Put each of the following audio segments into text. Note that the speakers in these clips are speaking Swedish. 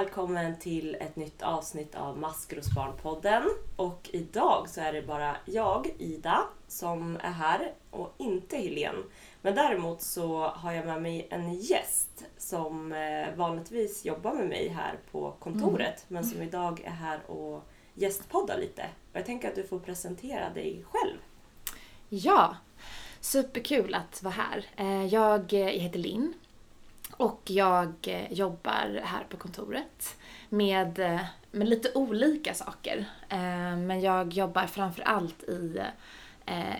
välkommen till ett nytt avsnitt av Maskrosbarnpodden. Och idag så är det bara jag, Ida, som är här och inte Helene. Men däremot så har jag med mig en gäst som eh, vanligtvis jobbar med mig här på kontoret men som idag är här och gästpoddar lite. Och jag tänker att du får presentera dig själv. Ja, superkul att vara här. Eh, Jag eh, heter Linn och jag eh, jobbar här på kontoret med, eh, med lite olika saker. Eh, Men jag jobbar framför allt i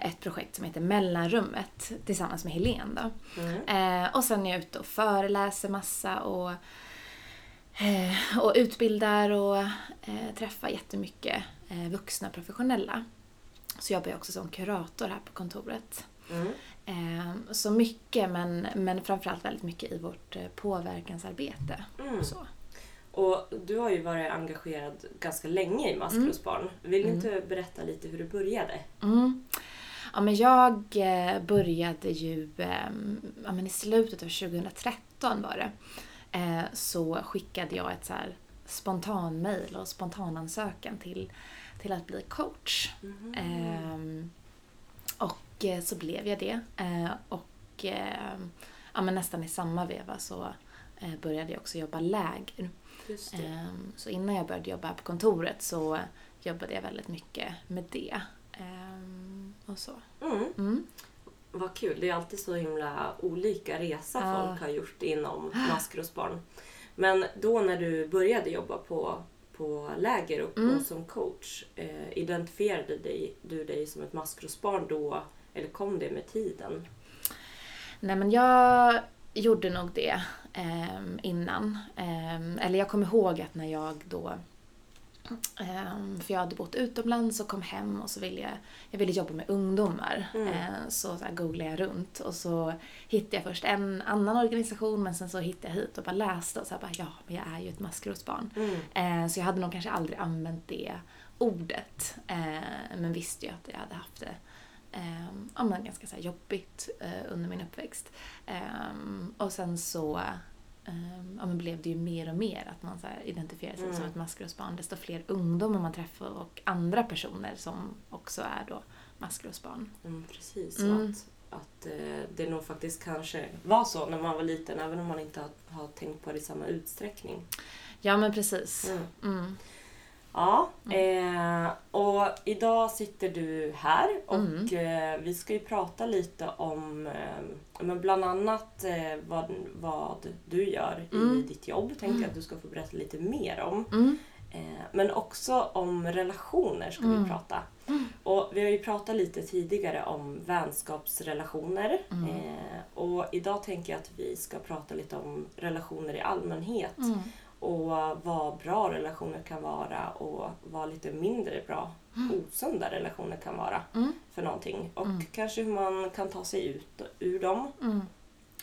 ett projekt som heter Mellanrummet tillsammans med Helene. Då. Mm. Och sen är jag ute och föreläser massa och, och utbildar och träffar jättemycket vuxna professionella. Så jobbar jag också som kurator här på kontoret. Mm. Eh, Så mycket, men, men framförallt väldigt mycket i vårt eh, påverkansarbete. Mm. Och så. Och du har ju varit engagerad ganska länge i Maskrosbarn. Vill du Mm. inte berätta lite hur du började? Mm. Ja, men jag eh, började ju eh, ja, men i slutet av 2013 var det. Eh, så skickade jag ett så här spontanmail och spontanansökan till, till att bli coach. Mhm. Ehm, och eh, så blev jag det. Eh, och ehm, ja, men nästan i samma veva så eh, började jag också jobba läger. Ehm, så innan jag började jobba här på kontoret så jobbade jag väldigt mycket med det. Ehm, och så. Mm. Mm. Vad kul. Det är alltid så himla olika resa Ja. folk har gjort inom maskrosbarn. Men då när du började jobba på, på läger och, Mm. och som coach, eh, identifierade dig, du dig som ett maskrosbarn då? Eller kom det med tiden? Nej men jag gjorde nog det ehm, innan. Ehm, eller jag kommer ihåg att när jag då ehm, för jag hade bott utomlands och kom hem och så ville jag, jag ville jobba med ungdomar. Mm. Eh, så, så googlade jag runt och så hittade jag först en annan organisation men sen så hittade jag hit och bara läste och så bara ja, men jag är ju ett maskrosbarn. Mm. Eh, så jag hade nog kanske aldrig använt det ordet. Eh, men visste ju att jag hade haft det eh, men ganska så jobbigt eh, under min uppväxt. Eh, och sen så eh, ja, men blev det ju mer och mer att man så identifierar sig som Mm. ett maskrosbarn. Desto fler ungdomar man träffar och andra personer som också är då maskrosbarn. Mm, precis. Mm. Att, att eh, det nog faktiskt kanske var så när man var liten även om man inte har, har tänkt på det i samma utsträckning. Ja men precis. Mm. Mm. Ja, eh, och idag sitter du här och Mm. eh, vi ska ju prata lite om eh, men bland annat eh, vad, vad du gör i Mm. ditt jobb. Tänkte jag att du ska få berätta lite mer om. Mm. Eh, men också om relationer ska vi Mm. prata. Och vi har ju pratat lite tidigare om vänskapsrelationer. Mm. Eh, och idag tänker jag att vi ska prata lite om relationer i allmänhet Mm. Och vad bra relationer kan vara och vad lite mindre bra, osunda relationer kan vara Mm. för någonting. Och Mm. kanske hur man kan ta sig ut ur dem. Mm.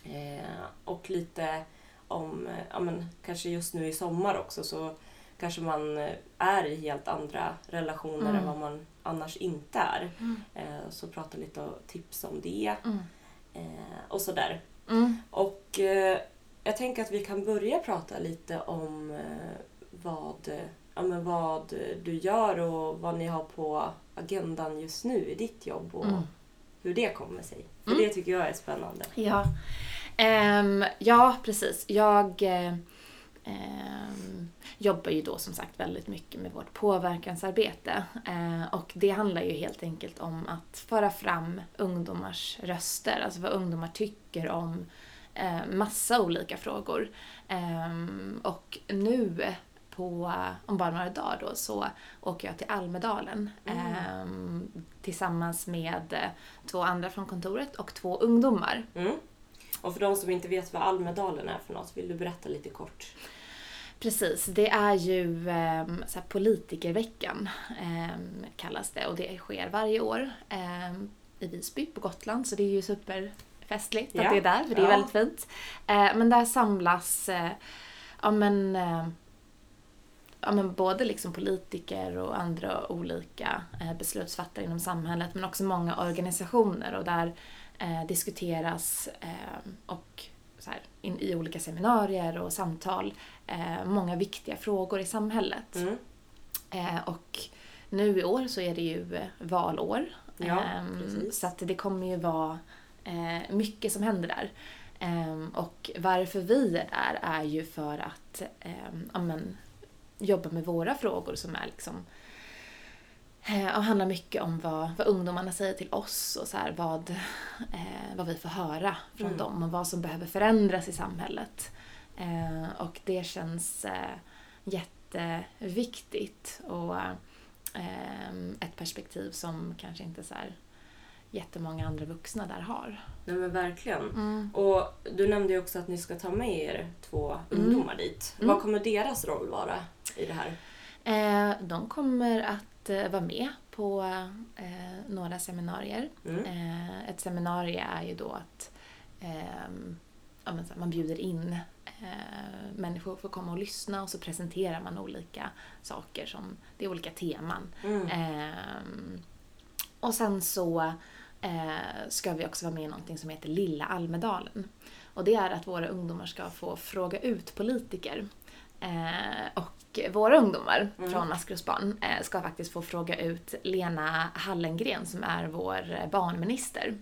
Eh, och lite om, ja men kanske just nu i sommar också så kanske man är i helt andra relationer Mm. än vad man annars inte är. Mm. Eh, så prata lite och tips om det Mm. eh, och sådär. Mm. Och eh, jag tänker att vi kan börja prata lite om eh, vad, ja, men vad du gör och vad ni har på agendan just nu i ditt jobb och Mm. hur det kommer sig. För Mm. det tycker jag är spännande. Ja, Ehm, ja precis. Jag ehm, jobbar ju då som sagt väldigt mycket med vårt påverkansarbete. Eh, och det handlar ju helt enkelt om att föra fram ungdomars röster, alltså vad ungdomar tycker om massa olika frågor. Ehm, och nu på, om bara några dagar då, så åker jag till Almedalen Mm. ehm, tillsammans med eh, två andra från kontoret och två ungdomar. Mm. Och för de som inte vet vad Almedalen är för något, vill du berätta lite kort? Precis, det är ju um, så politikerveckan ehm, kallas det och det sker varje år ehm, i Visby på Gotland så det är ju superfestligt Ja, att det är där för det är ja. väldigt fint. Eh, men där samlas eh, ja, men, eh, ja, men både liksom politiker och andra olika beslutsfattare inom samhället men också många organisationer och där diskuteras och så här, in, i olika seminarier och samtal många viktiga frågor i samhället. Mm. Och nu i år så är det ju valår. Ja, Ehm, så att det kommer ju vara eh, mycket som händer där. Ehm, och varför vi är där är ju för att ehm, ja, men, jobba med våra frågor som är liksom eh, och handlar mycket om vad, vad ungdomarna säger till oss och så här, vad, eh, vad vi får höra från Mm. dem och vad som behöver förändras i samhället. Eh, och det känns eh, jätteviktigt och eh, ett perspektiv som kanske inte så här jättemånga andra vuxna där har. Nej men verkligen. Mm. Och du nämnde ju också att ni ska ta med er två Mm. ungdomar dit. Mm. Vad kommer deras roll vara i det här? Eh, de kommer att eh, vara med på eh, några seminarier. Mm. Eh, ett seminarium är ju då att ehm, ja, man bjuder in eh, människor för att komma och lyssna och så presenterar man olika saker som, det är olika teman. Mm. Ehm, och sen så eh, ska vi också vara med i någonting som heter Lilla Almedalen. Och det är att våra ungdomar ska få fråga ut politiker. Eh, och våra ungdomar Mm. från Maskrosbarn eh, ska faktiskt få fråga ut Lena Hallengren som är vår barnminister.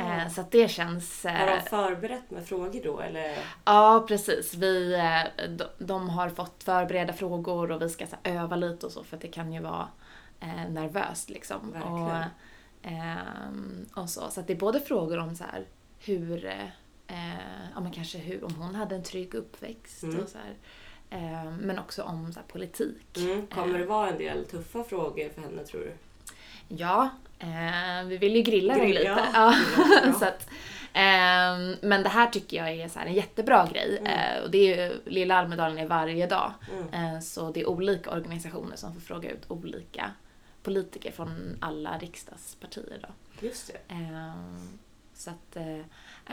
Eh, så att det känns... Har Eh, de förberett med frågor då eller? Ja, precis. Vi, eh, de, de har fått förbereda frågor och vi ska så öva lite och så för att det kan ju vara eh, nervöst liksom. Verkligen. Och, ehm, och så. så att det är både frågor om så här, hur, eh, ja men kanske hur, om hon hade en trygg uppväxt Mm. och så här. Eh, men också om så här, politik. Mm. Kommer det vara en del tuffa frågor för henne tror du? Ja, eh, vi vill ju grilla dem lite. ja. Så att, ehm, men det här tycker jag är så en jättebra grej. Mm. Eh, och det är ju, Lilla Almedalen är varje dag. Mm. Eh, så det är olika organisationer som får fråga ut olika politiker från alla riksdagspartier. Då. Just det. Ehm, så att, eh,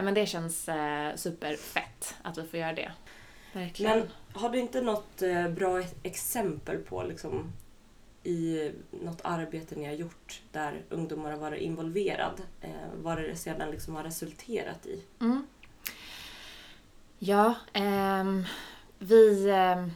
men det känns eh, superfett att vi får göra det. Verkligen. Men har du inte något eh, bra exempel på liksom, i något arbete ni har gjort där ungdomar har varit involverad? Eh, vad det sedan liksom har resulterat i? Mm. Ja, ehm, vi ehm,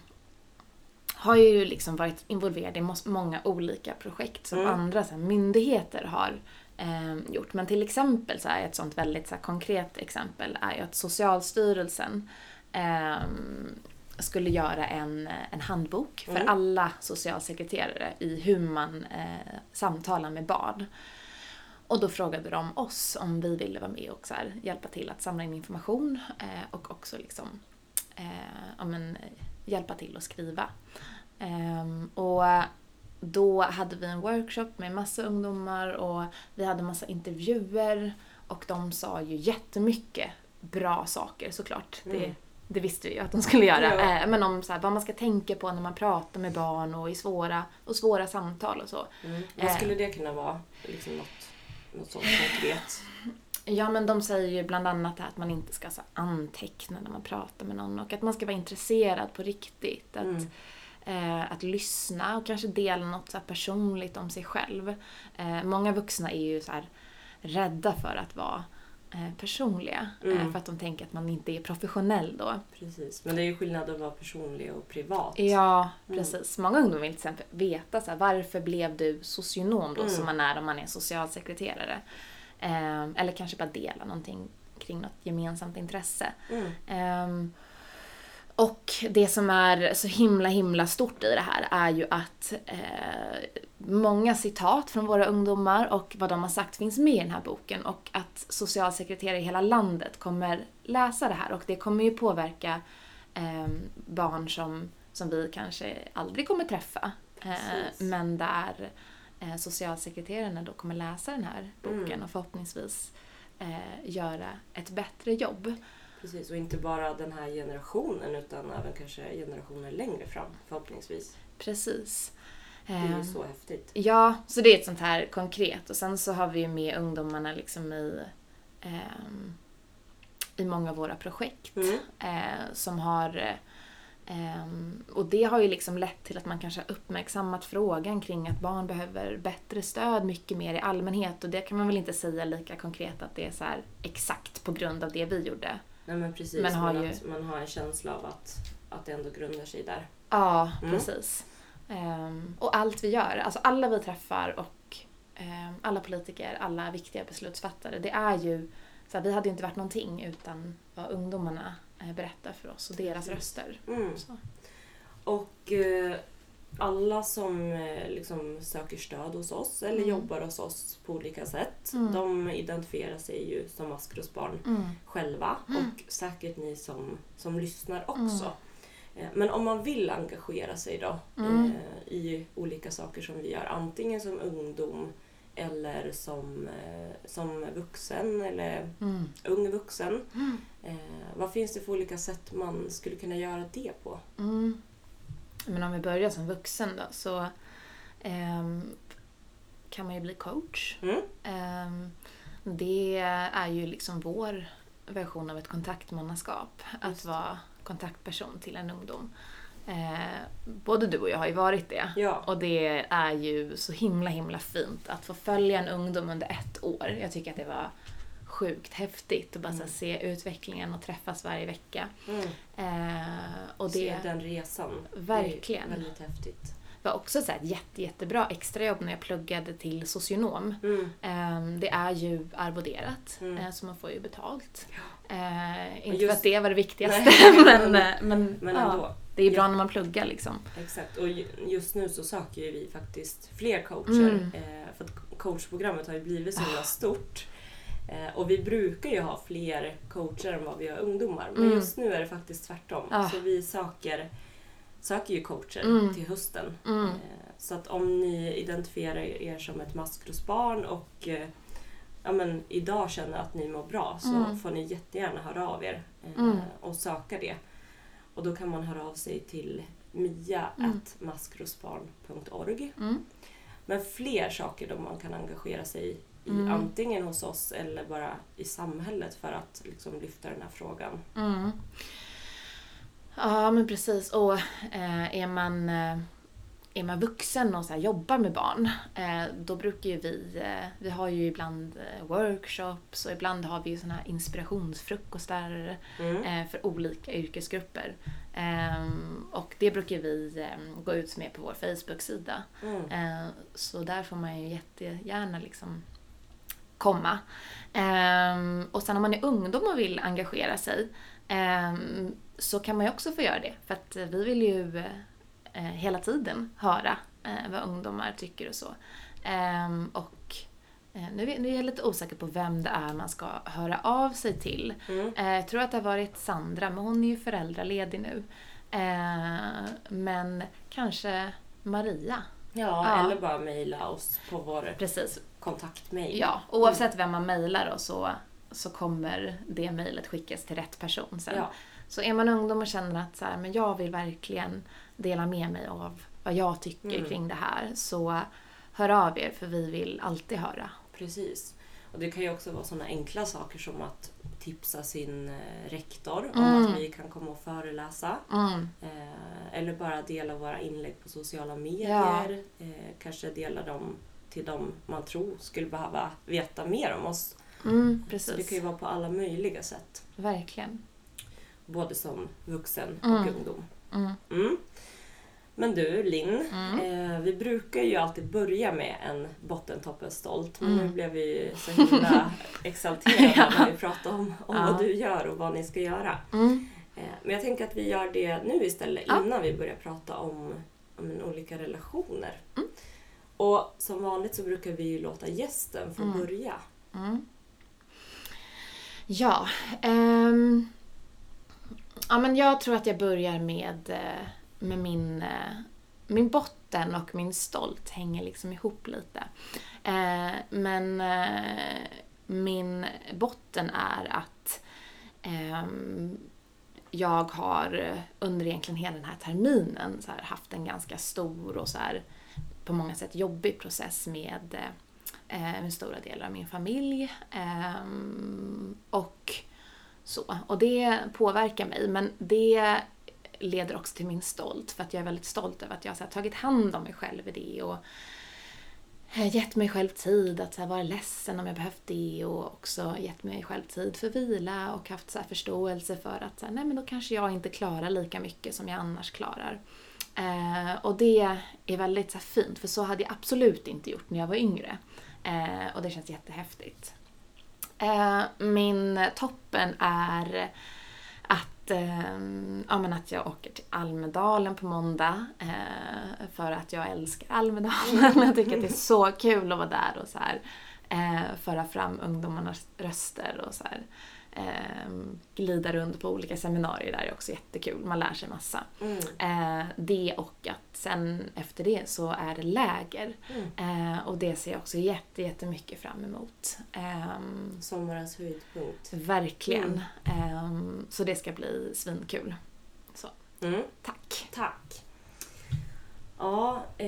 har ju liksom varit involverade i många olika projekt som Mm. andra så här, myndigheter har ehm, gjort. Men till exempel så är ett sånt väldigt så här, konkret exempel är ju att Socialstyrelsen ehm, skulle göra en, en handbok för Mm. alla socialsekreterare i hur man eh, samtalar med barn. Och då frågade de oss om vi ville vara med och så här, hjälpa till att samla in information eh, och också liksom, eh, ja, men, eh, hjälpa till att skriva. Ehm, och då hade vi en workshop med massa ungdomar och vi hade massa intervjuer och de sa ju jättemycket bra saker såklart. Det, Mm. det visste vi ju att de skulle göra. Ja. Eh, men om så här, vad man ska tänka på när man pratar med barn och i svåra, och svåra samtal och så. Mm. Vad Eh. skulle det kunna vara? Liksom något, något sånt konkret? Ja, men de säger ju bland annat att man inte ska så här, anteckna när man pratar med någon och att man ska vara intresserad på riktigt. Att, Mm. eh, att lyssna och kanske dela något så personligt om sig själv. Eh, många vuxna är ju så här rädda för att vara eh, personliga eh, Mm. för att de tänker att man inte är professionell då. Precis. Men det är ju skillnad att vara personlig och privat. Ja, Mm. precis. Många ungdomar vill till exempel veta så här, varför blev du socionom då Mm. som man är om man är socialsekreterare. Eh, eller kanske bara dela någonting kring något gemensamt intresse. Mm. Ehm, och det som är så himla himla stort i det här är ju att eh, många citat från våra ungdomar och vad de har sagt finns med i den här boken och att socialsekreterare i hela landet kommer läsa det här och det kommer ju påverka ehm, barn som, som vi kanske aldrig kommer träffa. Eh, Precis. men där eh, socialsekreterarna då kommer läsa den här boken Mm. och förhoppningsvis eh, göra ett bättre jobb. Precis. Och inte bara den här generationen utan även kanske generationer längre fram förhoppningsvis. Precis. Det är ju Ehm, så häftigt. Ja, så det är ett sånt här konkret. Och sen så har vi ju med ungdomarna liksom i, ehm, i många av våra projekt. Mm. Eh, som har... ehm, och det har ju liksom lett till att man kanske har uppmärksammat frågan kring att barn behöver bättre stöd mycket mer i allmänhet. Och det kan man väl inte säga lika konkret att det är så exakt på grund av det vi gjorde. Nej men precis, Men har men ju- att man har en känsla av att, att det ändå grundar sig där. Ja, Mm. precis. Ehm, och allt vi gör, alltså alla vi träffar och ehm, alla politiker, alla viktiga beslutsfattare, det är ju så här, vi hade ju inte varit någonting utan vad ungdomarna berättar för oss och deras röster. Mm. Och eh, alla som eh, liksom söker stöd hos oss eller Mm. jobbar hos oss på olika sätt, Mm. de identifierar sig ju som maskrosbarn Mm. själva Mm. och säkert ni som, som lyssnar också. Eh, Men om man vill engagera sig då Mm. eh, i olika saker som vi gör, antingen som ungdom eller som, eh, som vuxen eller Mm. ung vuxen. Mm. Eh, vad finns det för olika sätt man skulle kunna göra det på? Mm. Men om vi börjar som vuxen då så ehm, kan man ju bli coach. Ehm, det är ju liksom vår version av ett kontaktmannaskap. Att Just. vara kontaktperson till en ungdom. Eh, både du och jag har ju varit det. Ja. Och det är ju så himla himla fint att få följa en ungdom under ett år. Jag tycker att det var sjukt häftigt att bara här, se utvecklingen och träffas varje vecka. Mm. Eh, och Se det den resan. Verkligen. Det är väldigt häftigt. var också så ett jätte, jättebra extrajobb när jag pluggade till socionom. Mm. Eh, det är ju arvoderat, Mm. eh, så man får ju betalt. Eh, Och inte just- för att det var det viktigaste, Nej. men, eh, men, Men ja, ändå. Det är bra när man pluggar liksom. Exakt. Och ju- just nu så söker ju vi faktiskt fler coacher. Mm. Eh, för att coachprogrammet har ju blivit så himla Ah. stort. Eh, och vi brukar ju ha fler coacher än vad vi har ungdomar. Men Mm. just nu är det faktiskt tvärtom. Ah. Så vi söker, söker ju coacher Mm. till hösten. Mm. Eh, Så att om ni identifierar er som ett maskrosbarn och ja, men idag känner att ni mår bra så Mm. får ni jättegärna höra av er Mm. och söka det. Och då kan man höra av sig till Mm. mia.maskrosbarn.org. Mm. Men fler saker då man kan engagera sig i, Mm. antingen hos oss eller bara i samhället för att liksom lyfta den här frågan. Mm. Ja, men precis. Och eh, är, man, eh, är man vuxen och så jobbar med barn, eh, då brukar ju vi, eh, vi har ju ibland eh, workshops och ibland har vi ju såna här inspirationsfrukostar Mm. för olika yrkesgrupper. Ehm, och det brukar vi eh, gå ut med på vår Facebook-sida. Mm. Så där får man ju jättegärna liksom komma. Ehm, och sen om man är ungdom och vill engagera sig ehm, så kan man ju också få göra det. För att vi vill ju eh, hela tiden höra eh, vad ungdomar tycker och så. Ehm, och eh, nu är, jag lite osäker på vem det är man ska höra av sig till. Mm. Jag tror att det har varit Sandra, men hon är ju föräldraledig nu. Men kanske Maria. Ja, Ja. eller bara mejla oss på vår Precis. kontaktmejl. Ja, oavsett vem man mejlar då så, så kommer det mejlet skickas till rätt person sen. Ja. Så är man ungdom och känner att så här, men jag vill verkligen dela med mig av vad jag tycker Mm. kring det här så hör av er för vi vill alltid höra. Precis. Och det kan ju också vara sådana enkla saker som att tipsa sin eh, rektor Mm. om att vi kan komma och föreläsa. Mm. Eh, eller bara dela våra inlägg på sociala medier. Eh, kanske dela dem till dem man tror skulle behöva veta mer om oss. Mm, Så precis. det kan ju vara på alla möjliga sätt. Verkligen. Både som vuxen och Mm. ungdom. Mm. Mm. Men du Linn, Mm. eh, vi brukar ju alltid börja med en bottentoppen stolt. Men Mm. nu blev vi så himla exalterade Ja. när vi pratade om, om Ja. vad du gör och vad ni ska göra. Mm. Eh, men jag tänker att vi gör det nu istället Ja. innan vi börjar prata om, om olika relationer. Mm. Och som vanligt så brukar vi ju låta gästen få Mm. börja. Mm. Ja, ehm, ja, men jag tror att jag börjar med, eh, med min, eh, min botten och min stolt hänger liksom ihop lite. Eh, men min botten är att ehm, jag har under egentligen hela den här terminen så här, haft en ganska stor och så här, på många sätt jobbig process med med stora delar av min familj. Ehm, och så. Och det påverkar mig, men det leder också till min stolt. För att jag är väldigt stolt över att jag har här, tagit hand om mig själv i det och eh, gett mig själv tid att så här, vara ledsen om jag behövt det och också gett mig själv tid för vila och haft så här, förståelse för att så här, nej men då kanske jag inte klarar lika mycket som jag annars klarar. Eh, och det är väldigt så här, fint för så hade jag absolut inte gjort när jag var yngre. Eh, och det känns jättehäftigt. Eh, min toppen är att, eh, ja, men att jag åker till Almedalen på måndag eh, för att jag älskar Almedalen. jag tycker att det är så kul att vara där och så här, eh, föra fram ungdomarnas röster och så här, glida runt på olika seminarier där är också jättekul. Man lär sig massa. Mm. Eh, det och att sen efter det så är det läger. Mm. Eh, och det ser jag också jätte, jättemycket fram emot. Ehm, Sommarens höjdpunkt. verkligen. Ehm, så det ska bli svinkul. Så, Mm. tack. Tack. Ja, eh,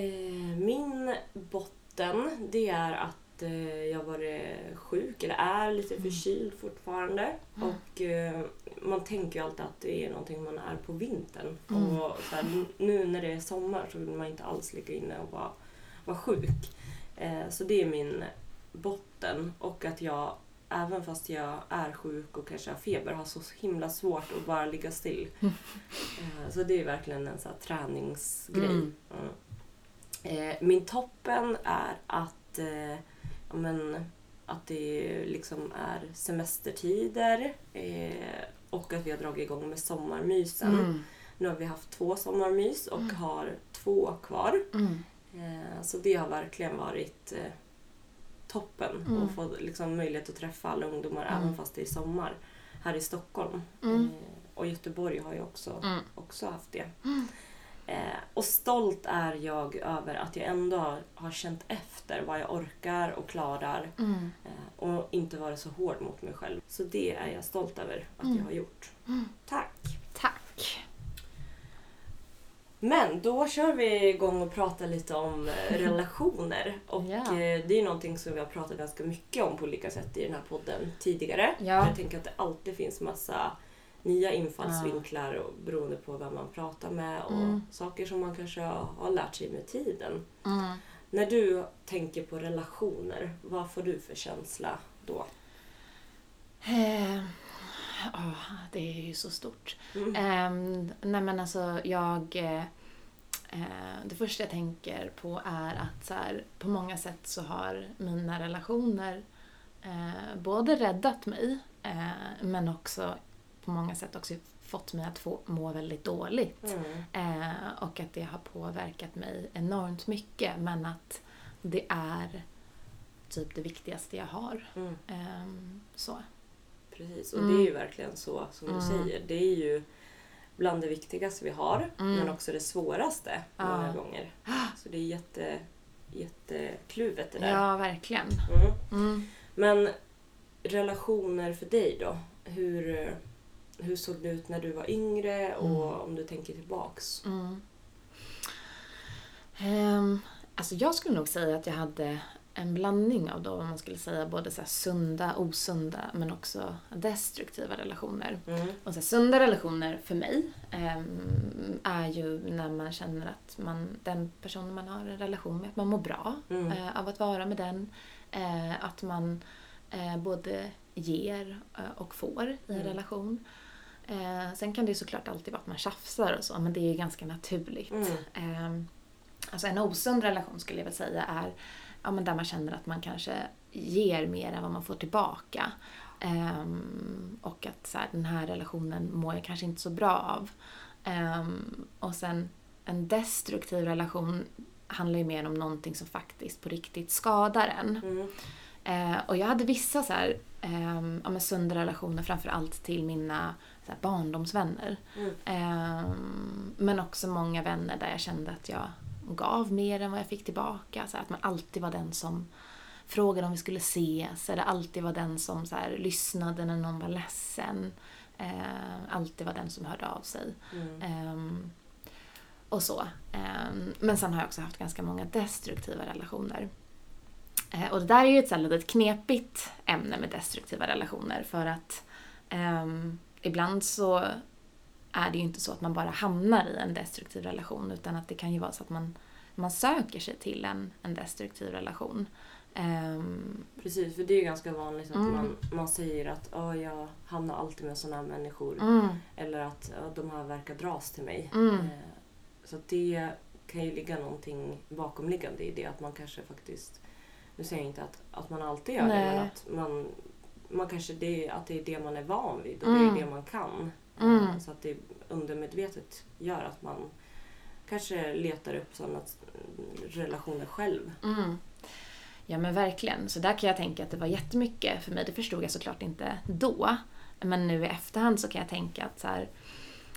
min botten det är att eh, jag varit sjuk, eller är lite förkyld fortfarande. Mm. Och eh, man tänker ju alltid att det är någonting man är på vintern. Mm. Och så här, nu när det är sommar så vill man inte alls ligga inne och vara, vara sjuk. Eh, så det är min botten. Och att jag, även fast jag är sjuk och kanske har feber, har så himla svårt att bara ligga still. Eh, Så det är verkligen en här träningsgrej. Mm. Mm. Eh, min toppen är att, eh, men, att det liksom är semestertider eh, och att vi har dragit igång med sommarmysen. Mm. Nu har vi haft två sommarmys och Mm. har två kvar. Mm. Eh, så det har verkligen varit eh, toppen Mm. att få liksom, möjlighet att träffa alla ungdomar Mm. även fast det är sommar här i Stockholm. Mm. Eh, och Göteborg har ju också, Mm. också haft det. Eh, och stolt är jag över att jag ändå har känt efter vad jag orkar och klarar Mm. eh, och inte varit så hård mot mig själv. Så det är jag stolt över att Mm. jag har gjort. Mm. Tack! Tack. Men då kör vi igång och pratar lite om eh, relationer. Och eh, det är någonting som vi har pratat ganska mycket om på olika sätt i den här podden tidigare. Ja. Jag tänker att det alltid finns massa nya infallsvinklar och beroende på vem man pratar med och Mm. saker som man kanske har lärt sig med tiden. Mm. När du tänker på relationer, vad får du för känsla då? Eh, åh, det är ju så stort. Mm. Um, nej men alltså jag... Eh, eh, det första jag tänker på är att så här, på många sätt så har mina relationer eh, både räddat mig eh, men också på många sätt också fått mig att få må väldigt dåligt. Mm. Eh, och att det har påverkat mig enormt mycket men att det är typ det viktigaste jag har. Mm. Ehm, så. Precis, och Mm. det är ju verkligen så som du Mm. säger. Det är ju bland det viktigaste vi har, Mm. men också det svåraste Ja. många gånger. Så det är jätte, jättekluvet det där. Ja, verkligen. Mm. Mm. Men relationer för dig då? Hur, hur såg det ut när du var yngre och Mm. om du tänker tillbaks? Mm. Ehm, alltså jag skulle nog säga att jag hade en blandning av då, man skulle säga, både så sunda, osunda men också destruktiva relationer. Mm. Och så sunda relationer för mig ehm, är ju när man känner att man, den personen man har en relation med, att man mår bra Mm. eh, av att vara med den. Eh, att man eh, både ger och får i en Mm. relation. Eh, sen kan det ju såklart alltid vara att man tjafsar och så, men det är ju ganska naturligt. Mm. Eh, alltså en osund relation skulle jag väl säga är ja, men där man känner att man kanske ger mer än vad man får tillbaka. Ehm, och att så här, den här relationen mår jag kanske inte så bra av. Ehm, och sen en destruktiv relation handlar ju mer om någonting som faktiskt på riktigt skadar en. Mm. Eh, och jag hade vissa så här, ehm, ja, sunda relationer framförallt till mina så här, barndomsvänner. Mm. Ehm, men också många vänner där jag kände att jag gav mer än vad jag fick tillbaka. Så här, att man alltid var den som frågade om vi skulle ses eller alltid var den som så här, lyssnade när någon var ledsen. Ehm, alltid var den som hörde av sig. Mm. Ehm, och så. Ehm, men sen har jag också haft ganska många destruktiva relationer. Eh, och det där är ju ett så här litet knepigt ämne med destruktiva relationer för att ehm, ibland så är det ju inte så att man bara hamnar i en destruktiv relation utan att det kan ju vara så att man man söker sig till en, en destruktiv relation. Um, Precis, för det är ganska vanligt att Mm. man, man säger att "Åh, jag hamnar alltid med sådana här människor. mm, Eller att "Ja, de här verkar dras till mig. mm, Eh, Så det kan ju ligga någonting bakomliggande i det. Att man kanske faktiskt, nu säger jag inte att, att man alltid gör det, Nej. men att man, man kanske det, att det är det man är van vid och Mm. det är det man kan. Mm. Eh, Så att det undermedvetet gör att man kanske letar upp sådana relationer själv. mm. Ja men verkligen. Så där kan jag tänka att det var jättemycket för mig. Det förstod jag såklart inte då. Men nu i efterhand så kan jag tänka att, så här,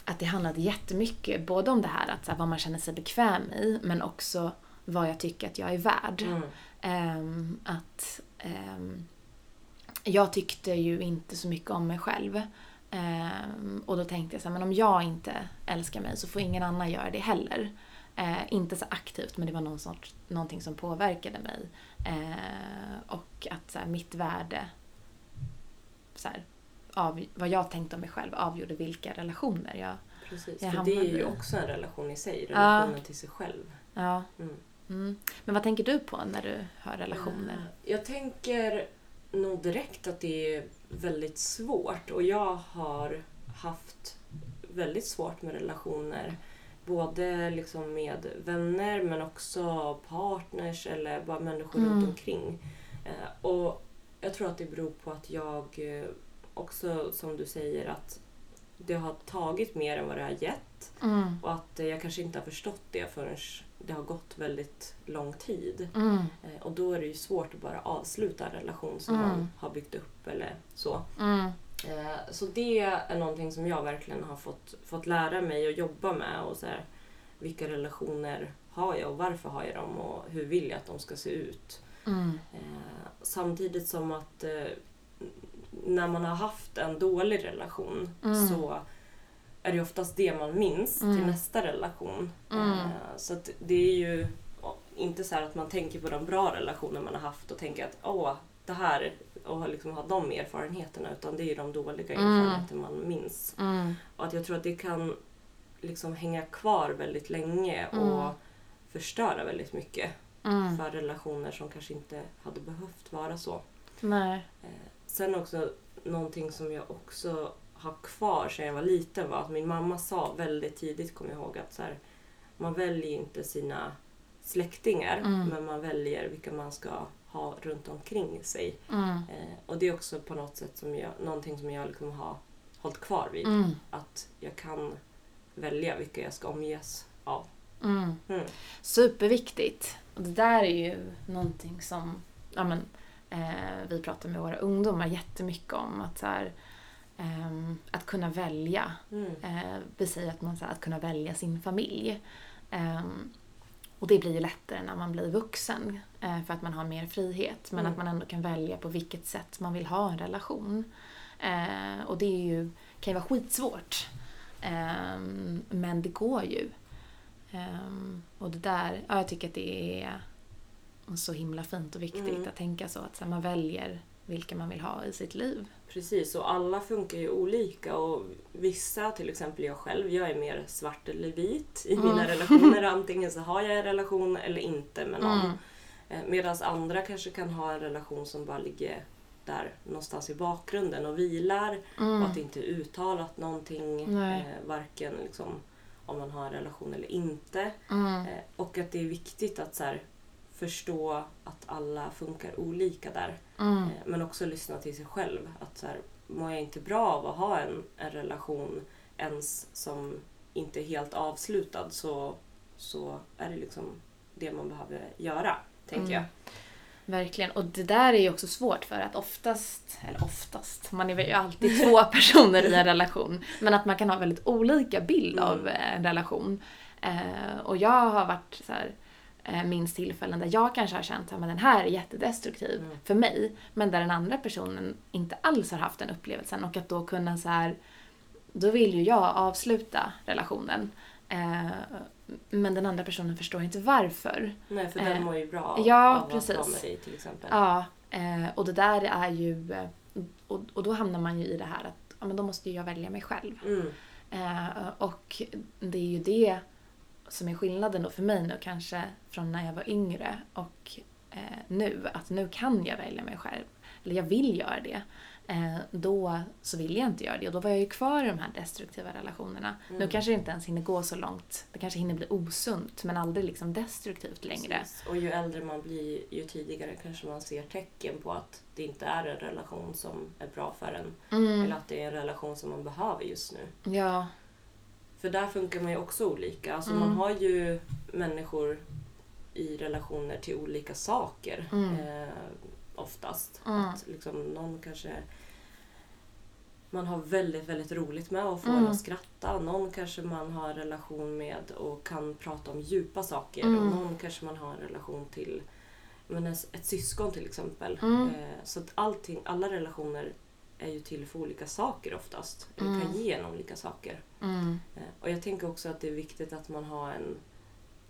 att det handlade jättemycket både om det här att så här, vad man känner sig bekväm i men också vad jag tycker att jag är värd. Mm. Ehm, att ehm, jag tyckte ju inte så mycket om mig själv. Ehm, och då tänkte jag så här, men om jag inte älskar mig så får ingen annan göra det heller. Eh, inte så aktivt, men det var någon sorts, någonting som påverkade mig. Eh, och att så här, mitt värde, så här, av, vad jag tänkte om mig själv avgjorde vilka relationer jag... Precis, Jag för det är ju också en relation i sig. Relationen till sig själv. Ja. Mm. Mm. Men vad tänker du på när du hör relationer? Jag tänker nog direkt att det är väldigt svårt och jag har haft väldigt svårt med relationer. Både liksom med vänner men också partners eller bara människor Mm. runt omkring. Eh, Och jag tror att det beror på att jag eh, också, som du säger, att det har tagit mer än vad det har gett. Mm. Och att eh, jag kanske inte har förstått det förrän det har gått väldigt lång tid. Mm. Eh, Och då är det ju svårt att bara avsluta en relation som Mm. man har byggt upp eller så. Mm. Eh, Så det är någonting som jag verkligen har fått, fått lära mig och jobba med. Och så här, vilka relationer har jag och varför har jag dem och hur vill jag att de ska se ut. Mm. Eh, Samtidigt som att när man har haft en dålig relation Mm. så är det oftast det man minns Mm. till nästa relation. Mm. Eh, Så det är ju inte så att man tänker på de bra relationer man har haft och tänker att åh, det här och liksom ha de erfarenheterna utan det är ju de dåliga Mm. erfarenheter man minns. Mm. Och att jag tror att det kan liksom hänga kvar väldigt länge och Mm. förstöra väldigt mycket Mm. för relationer som kanske inte hade behövt vara så. Nej. Eh, Sen också någonting som jag också har kvar sedan jag var liten var att min mamma sa väldigt tidigt, kommer jag ihåg, att så här, man väljer inte sina släktingar Mm. men man väljer vilka man ska ha runt omkring sig. Mm. Eh, och det är också på något sätt som jag, någonting som jag liksom har hållit kvar vid. Mm. Att jag kan välja vilka jag ska omges av. Mm. Mm. Superviktigt. Och det där är ju någonting som ja, men, eh, vi pratar med våra ungdomar jättemycket om. Att, så här, ehm, att kunna välja. Mm. Eh, vi säger att man att kunna välja sin familj. Ehm, och det blir ju lättare när man blir vuxen eh, för att man har mer frihet. Men Mm. att man ändå kan välja på vilket sätt man vill ha en relation. Eh, och det är ju, kan ju vara skitsvårt. Ehm, men det går ju. Och det där, ja, jag tycker att det är så himla fint och viktigt Mm. att tänka så. Att så här, man väljer vilka man vill ha i sitt liv. Precis, och alla funkar ju olika och vissa, till exempel jag själv, jag är mer svart eller vit i Mm. mina relationer. Antingen så har jag en relation eller inte med någon. Mm. Medan andra kanske kan ha en relation som bara ligger där någonstans i bakgrunden och vilar Mm. och att det inte är uttalat någonting. Eh, varken liksom, om man har en relation eller inte. Mm. Eh, och att det är viktigt att så här, förstå att alla funkar olika där. Mm. Eh, Men också lyssna till sig själv. Att så här, mår jag inte bra av att ha en, en relation ens som inte är helt avslutad så, så är det liksom det man behöver göra, tänker Mm. jag. Verkligen. Och det där är ju också svårt för att oftast, eller oftast, man är ju alltid två personer i en relation. Men att man kan ha väldigt olika bild Mm. av en relation. Eh, och jag har varit så här, minns tillfällen där jag kanske har känt att den här är jättedestruktiv Mm. för mig. Men där den andra personen inte alls har haft den upplevelsen. Och att då kunna så här, då vill ju jag avsluta relationen. Eh, men den andra personen förstår inte varför. Nej, för Eh, den mår ju bra ja, av att precis. vara med dig till exempel. Ja, eh, och det där är ju... eh, Och, och då hamnar man ju i det här att ja, men då måste ju jag välja mig själv. Mm, Eh, och det är ju det som är skillnaden då för mig nu kanske från när jag var yngre och eh, nu, att nu kan jag välja mig själv. Eller jag vill göra det. Eh, då så vill jag inte göra det och då var jag ju kvar i de här destruktiva relationerna. Mm. Nu kanske det inte ens hinner gå så långt. Det kanske hinner bli osunt men aldrig liksom destruktivt längre. Precis. Och ju äldre man blir, ju tidigare kanske man ser tecken på att det inte är en relation som är bra för en. Mm. Eller att det är en relation som man behöver just nu. Ja. För där funkar man ju också olika. Alltså Mm. man har ju människor i relationer till olika saker. Mm. Eh, oftast. Mm. Att liksom någon kanske man har väldigt, väldigt roligt med och får Mm. att skratta. Någon kanske man har relation med och kan prata om djupa saker. Mm. Och någon kanske man har en relation till men ett, ett syskon till exempel. Mm. Eh, så att allting, alla relationer är ju till för olika saker oftast. Mm. kan ge en olika saker. Mm. Eh, Och jag tänker också att det är viktigt att man har en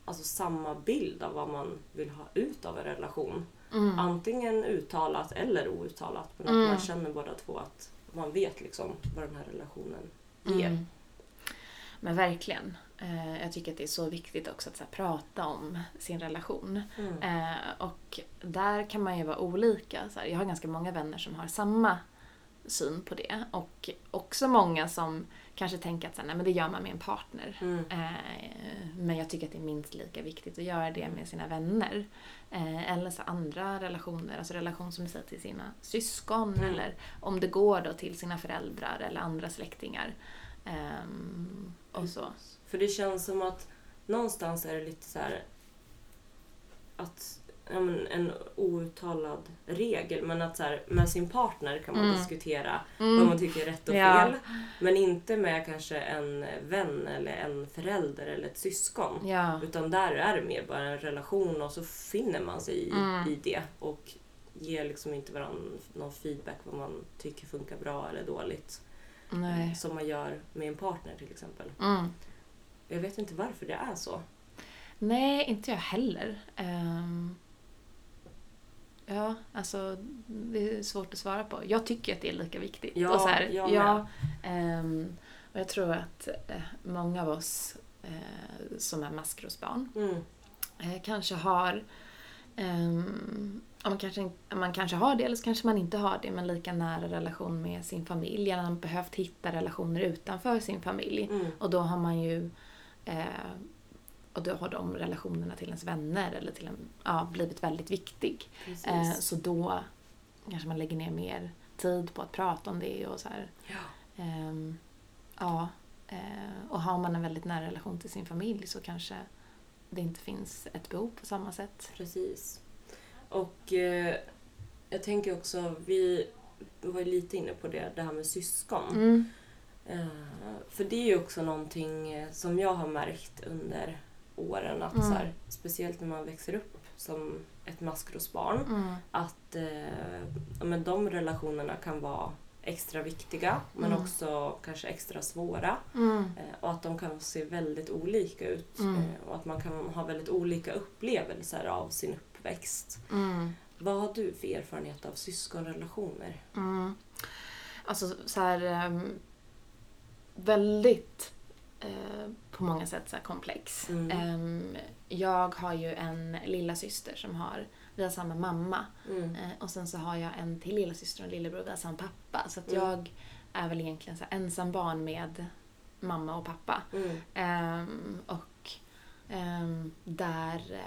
alltså samma bild av vad man vill ha ut av en relation. Mm. Antingen uttalat eller outtalat. Men att Mm. man känner båda två att man vet liksom vad den här relationen ger. Mm. Men verkligen. Eh, jag tycker att det är så viktigt också att så prata om sin relation. Mm. Eh, och där kan man ju vara olika. Jag har ganska många vänner som har samma syn på det. Och också många som kanske tänker att så här, nej, men det gör man med en partner. Mm. Eh, men jag tycker att det är minst lika viktigt att göra det med sina vänner. Eh, eller så andra relationer, alltså relation som säger till sina syskon Mm. eller om det går då till sina föräldrar eller andra släktingar. Ehm, och så. För det känns som att någonstans är det lite så här att men en outtalad regel men att så här, med sin partner kan man Mm. diskutera vad Mm. man tycker är rätt och Ja. fel. Men inte med kanske en vän eller en förälder eller ett syskon. Ja. Utan där är det mer bara en relation och så finner man sig i, Mm. i det och ger liksom inte varandra någon feedback vad man tycker funkar bra eller dåligt. Nej. Som man gör med en partner till exempel. Mm. Jag vet inte varför det är så. Nej, inte jag heller. Ehm, ja, alltså det är svårt att svara på. Jag tycker att det är lika viktigt. Ja, och så här, jag ja, ehm, och jag tror att eh, många av oss eh, som är maskrosbarn Mm. eh, kanske har om man, kanske, man kanske har det eller så kanske man inte har det men lika nära relation med sin familj eller man behövt hitta relationer utanför sin familj. Mm. Och då har man ju och då har de relationerna till ens vänner eller till en, ja, blivit väldigt viktig. Eh, så då kanske man lägger ner mer tid på att prata om det och så här. ja. Ehm, ja. Eh, och har man en väldigt nära relation till sin familj så kanske det inte finns ett behov på samma sätt. Precis. Och eh, jag tänker också, vi var ju lite inne på det, det här med syskon. Mm. Eh, för det är ju också någonting eh, som jag har märkt under åren. Att Mm. så här, speciellt när man växer upp som ett maskrosbarn. Mm. Att eh, men de relationerna kan vara extra viktiga men Mm. också kanske extra svåra. Mm. Eh, och att de kan se väldigt olika ut. Mm. Eh, och att man kan ha väldigt olika upplevelser av sin uppväxt. Mm. Vad har du för erfarenhet av syskonrelationer? Mm. Alltså så här ehm, väldigt eh, på många sätt så komplex. Mm. Ehm, jag har ju en lilla syster som har, vi har samma mamma. Mm. Eh, och sen så har jag en till lilla syster och en lillebror, vi har samma pappa. Så att Mm. jag är väl egentligen så ensam barn med mamma och pappa. Mm. Ehm, och ehm, där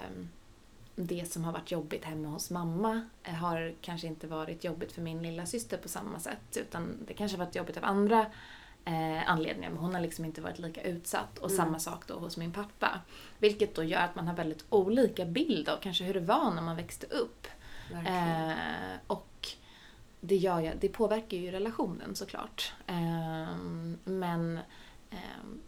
det som har varit jobbigt hemma hos mamma eh, har kanske inte varit jobbigt för min lilla syster på samma sätt. Utan det kanske har varit jobbigt av andra eh, anledningar. Men hon har liksom inte varit lika utsatt. Och Mm. samma sak då hos min pappa. Vilket då gör att man har väldigt olika bild av kanske hur det var när man växte upp. Eh, och det, gör det påverkar ju relationen såklart. Ehm, men ehm,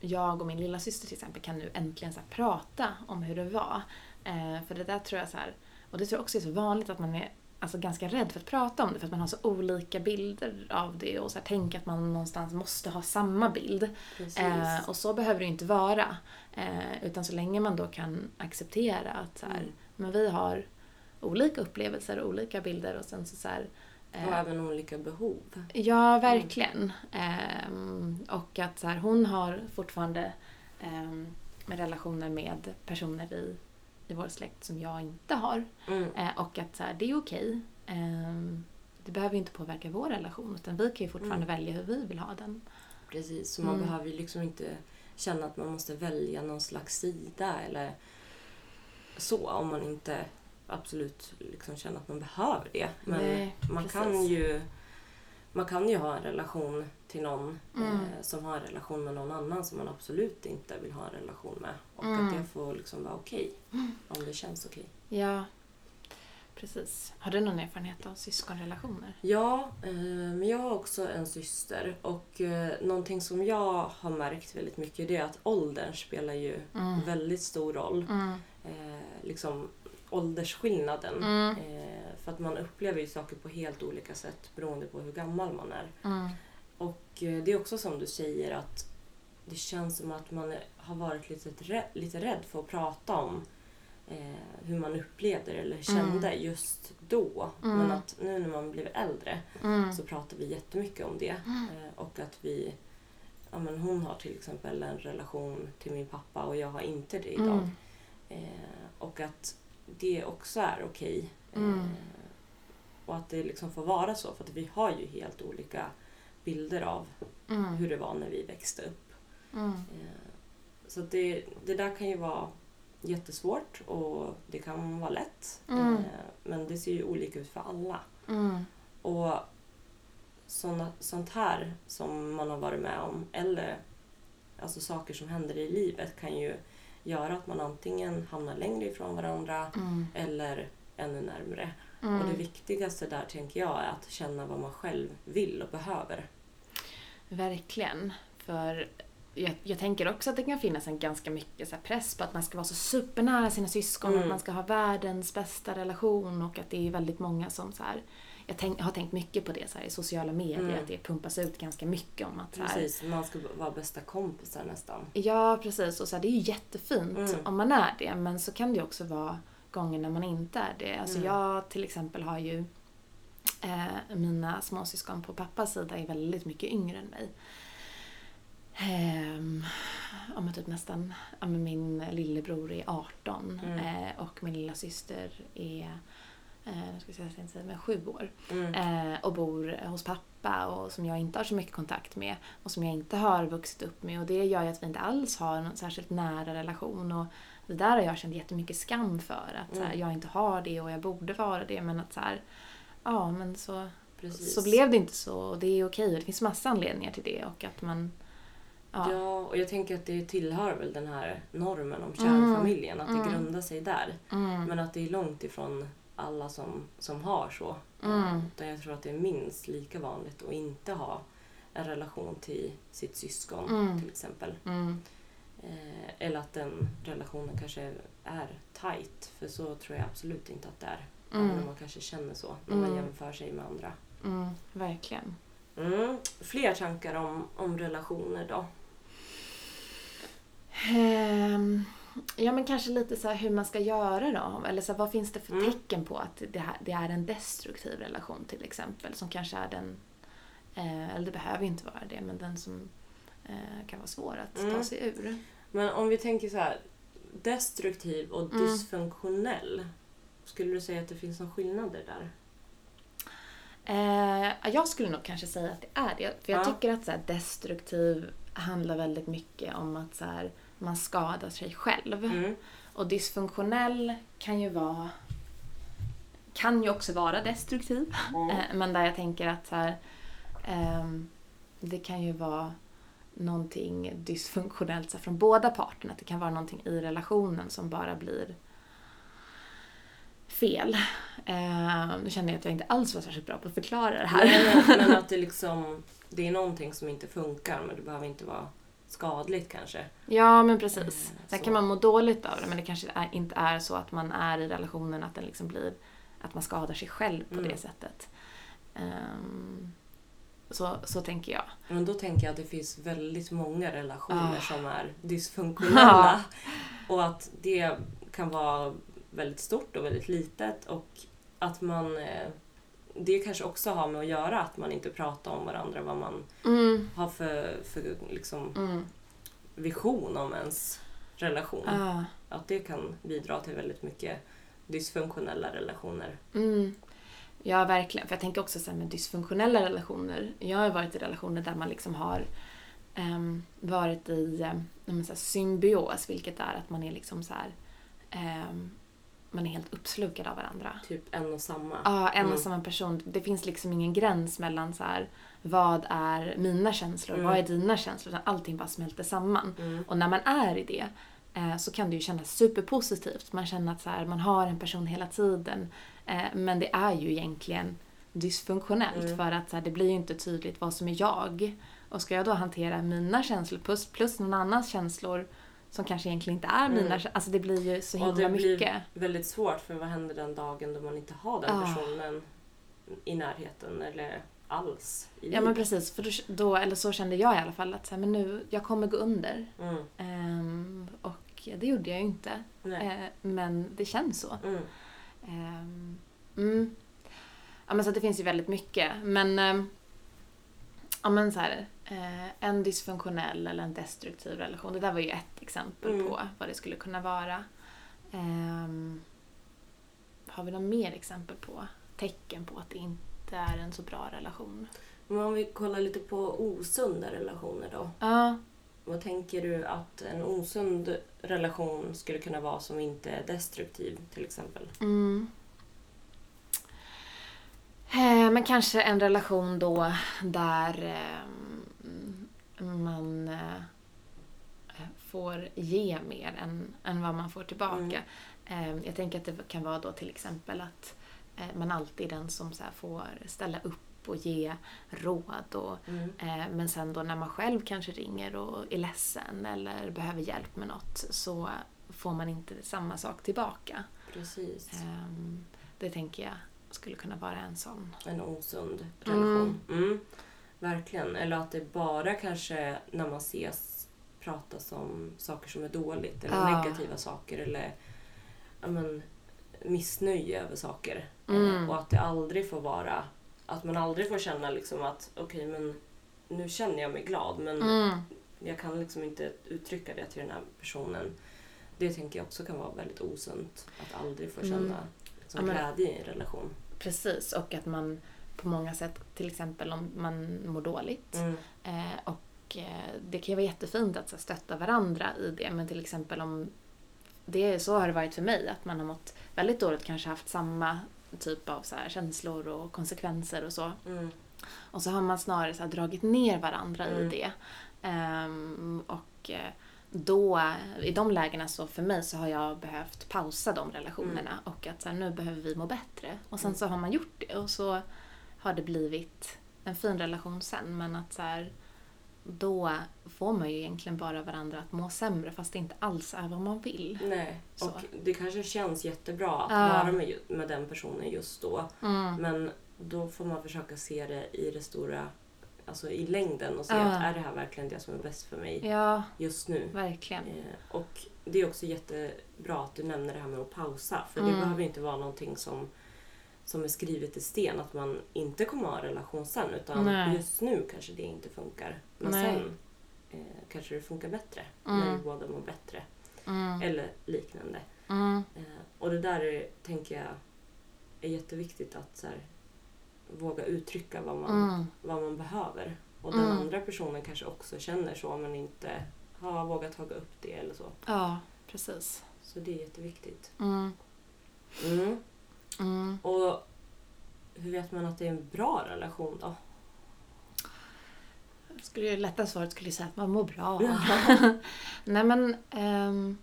jag och min lilla syster till exempel kan nu äntligen så prata om hur det var. Eh, för det där tror jag så här, och det tror jag också är så vanligt att man är alltså, ganska rädd för att prata om det för att man har så olika bilder av det och så här, tänker att man någonstans måste ha samma bild. Eh, och så behöver det inte vara. Eh, utan så länge man då kan acceptera att så här, Mm. men vi har olika upplevelser och olika bilder och sen så, så här, eh, och även olika behov. Ja, verkligen. Ehm, och att så hon har fortfarande med relationer med personer i, i vår släkt som jag inte har. Mm. Eh, och att så här, det är okej. Ehm, det behöver inte påverka vår relation utan vi kan ju fortfarande Mm. välja hur vi vill ha den. Precis, så man Mm. behöver ju liksom inte känna att man måste välja någon slags sida eller så om man inte absolut liksom känner att man behöver det. Men Nej, man precis. kan ju man kan ju ha en relation till någon Mm. eh, som har en relation med någon annan som man absolut inte vill ha en relation med. Och Mm. att det får liksom vara okej. Om det känns okej. Ja, precis. Har du någon erfarenhet av syskonrelationer? Ja, eh, men jag har också en syster och eh, någonting som jag har märkt väldigt mycket det är att åldern spelar ju Mm. väldigt stor roll. Mm. Eh, liksom åldersskillnaden. Mm. Eh, för att man upplever ju saker på helt olika sätt beroende på hur gammal man är. Mm. Och eh, det är också som du säger att det känns som att man är- har varit lite, rä- lite rädd för att prata om eh, hur man upplevde eller kände just då. Mm. Men att nu när man blir äldre Mm. så pratar vi jättemycket om det. Eh, och att vi, ja men hon har till exempel en relation till min pappa och jag har inte det idag. Mm. Eh, och att det också är okej. Mm. Eh, och att det liksom får vara så för att vi har ju helt olika bilder av Mm. hur det var när vi växte upp. Mm. Eh, så det, det där kan ju vara jättesvårt och det kan vara lätt. Mm. Eh, men det ser ju olika ut för alla. Mm. Och såna, sånt här som man har varit med om eller alltså saker som händer i livet kan ju göra att man antingen hamnar längre ifrån varandra Mm. eller ännu närmre. Mm. Och det viktigaste där tänker jag är att känna vad man själv vill och behöver. Verkligen. För jag, jag tänker också att det kan finnas en ganska mycket så press på att man ska vara så supernära sina syskon, Mm. att man ska ha världens bästa relation och att det är väldigt många som så här, jag tänk, har tänkt mycket på det så här, i sociala medier, Mm. att det pumpas ut ganska mycket om att så här, Precis, man ska vara bästa kompisar nästan. Ja, precis. Och så här, det är ju jättefint Mm. om man är det, men så kan det ju också vara gånger när man inte är det. Alltså Mm. jag till exempel har ju eh, mina småsyskon på pappas sida är väldigt mycket yngre än mig. Ehm, ja, typ nästan, ja, min lillebror är 18 Mm. eh, och min lilla syster är nu ska jag säga, inte säga, men sju år Mm. eh, och bor hos pappa och som jag inte har så mycket kontakt med och som jag inte har vuxit upp med och det gör ju att vi inte alls har någon särskilt nära relation och det där har jag känt jättemycket skam för att så här, Mm. jag inte har det och jag borde vara det men att så här, ja men så, Precis. så blev det inte så och det är okej det finns massa anledningar till det och att man Ja. ja, och jag tänker att det tillhör väl den här normen om Mm. kärnfamiljen, att det Mm. grundar sig där. mm, Men att det är långt ifrån alla som, som har så. Mm. Utan jag tror att det är minst lika vanligt att inte ha en relation till sitt syskon Mm. till exempel. mm, Eh, eller att den relationen kanske är tight. För så tror jag absolut inte att det är. Även om mm, man kanske känner så när man Mm. jämför sig med andra. mm, verkligen. Mm. Fler tankar om, om relationer då? Ehm, ja men kanske lite så här hur man ska göra då. Eller så här, vad finns det för Mm. tecken på att det, här, det är en destruktiv relation till exempel. Som kanske är den, eh, eller det behöver ju inte vara det, men den som eh, kan vara svår att ta Mm. sig ur. Men om vi tänker så här. Destruktiv och Mm. dysfunktionell. Skulle du säga att det finns någon skillnader där? Eh, jag skulle nog kanske säga att det är det. För jag Ja. tycker att så här, destruktiv handlar väldigt mycket om att så här, man skadar sig själv. Mm. Och dysfunktionell kan ju vara kan ju också vara destruktiv. Mm. Eh, Men där jag tänker att så här, ehm, det kan ju vara någonting dysfunktionellt så här, från båda parterna. Att det kan vara någonting i relationen som bara blir fel. Eh, nu känner jag att jag inte alls var särskilt bra på att förklara det här. Nej, men, men att det liksom det är någonting som inte funkar men det behöver inte vara skadligt kanske. Ja, men precis. Eh, så. kan man må dåligt av det, men det kanske är, inte är så att man är i relationen att den liksom blir att man skadar sig själv på Mm. det sättet. Ehm, så, så tänker jag. Men då tänker jag att det finns väldigt många relationer Ah. som är dysfunktionella. och att det kan vara väldigt stort och väldigt litet och att man eh, det kanske också har med att göra att man inte pratar om varandra vad man Mm, har för, för liksom, mm, vision om ens relation. Ja. Att det kan bidra till väldigt mycket dysfunktionella relationer. Mm. Ja, verkligen. För jag tänker också så här med dysfunktionella relationer. Jag har varit i relationer där man liksom har ehm, varit i um, så här, symbios, vilket är att man är liksom så här, ehm, man är helt uppslukad av varandra. Typ en och samma. Ja, en och Mm. samma person. Det finns liksom ingen gräns mellan så här, vad är mina känslor, Mm. vad är dina känslor? Utan allting bara smälter samman. Mm. Och när man är i det eh, så kan det ju kännas superpositivt. Man känner att så här, man har en person hela tiden. Eh, men det är ju egentligen dysfunktionellt Mm. för att så här, det blir ju inte tydligt vad som är jag. Och ska jag då hantera mina känslor plus, plus någon annans känslor som kanske egentligen inte är mina Mm. Alltså det blir ju så Och himla det blir mycket. väldigt svårt för vad händer den dagen då man inte har den Ah. personen i närheten eller alls i Ja men precis, för då, eller så kände jag i alla fall att så här, men nu, jag kommer gå under. Mm. Ehm, och det gjorde jag ju inte. Eh, men det känns så. Mm. Ehm, mm. Ja men så det finns ju väldigt mycket. Men, ehm, ja men så här, en dysfunktionell eller en destruktiv relation. Det där var ju ett exempel Mm. på vad det skulle kunna vara. Ehm, har vi några mer exempel på tecken på att det inte är en så bra relation? Men om vi kollar lite på osunda relationer då. Ja, Vad tänker du att en osund relation skulle kunna vara som inte är destruktiv till exempel? Mm. Eh, Men kanske en relation då där eh, man eh, får ge mer än, än vad man får tillbaka. Eh, Jag tänker att det kan vara då till exempel att eh, man alltid är den som så får ställa upp och ge råd. Och, Mm. eh, men sen då när man själv kanske ringer och är ledsen eller behöver hjälp med något så får man inte samma sak tillbaka. Precis. Ehm, Det tänker jag skulle kunna vara en sån. En osund relation. Mm. Verkligen. Eller att det bara kanske när man ses pratas om saker som är dåligt eller Ja. negativa saker eller ja, men, missnöje över saker. Mm. Och att det aldrig får vara att man aldrig får känna liksom att okej men nu känner jag mig glad men Mm. jag kan liksom inte uttrycka det till den här personen. Det tänker jag också kan vara väldigt osunt. Att aldrig få känna Mm. liksom, Ja, men- glädje i en relation. Precis, och att man på många sätt, till exempel om man mår dåligt. Mm. Eh, och eh, det kan ju vara jättefint att så, stötta varandra i det, men till exempel om det är så har det varit för mig, att man har mått väldigt dåligt, kanske haft samma typ av så här, känslor och konsekvenser och så. Mm. Och så har man snarare så här, dragit ner varandra i Mm. det. Ehm, och eh, då, i de lägena så för mig så har jag behövt pausa de relationerna och att så här, nu behöver vi må bättre. Och sen Mm. så har man gjort det och så har det blivit en fin relation sen men att så här, då får man ju egentligen bara varandra att må sämre fast det inte alls är vad man vill. Nej, Så. och det kanske känns jättebra att Ja. vara med, med den personen just då. Mm. Men då får man försöka se det i det stora, alltså i längden och se Ja. att är det här verkligen det som är bäst för mig Ja, just nu? verkligen. Eh, och det är också jättebra att du nämner det här med att pausa. För det Mm. behöver inte vara någonting som, som är skrivet i sten att man inte kommer att ha en relation sen. Utan Nej. just nu kanske det inte funkar. Men Nej. sen eh, kanske det funkar bättre. Mm. När vi båda mår bättre. Mm. Eller liknande. Mm. Eh, och det där är, tänker jag är jätteviktigt att så här, våga uttrycka vad man, Mm. vad man behöver. Och den Mm. andra personen kanske också känner så men inte har vågat ta upp det eller så. Ja, precis. Så det är jätteviktigt. Mm. Mm. Och hur vet man att det är en bra relation då? Skulle ju lätta svaret skulle jag säga att man mår bra. Ja. Nej men, ehm,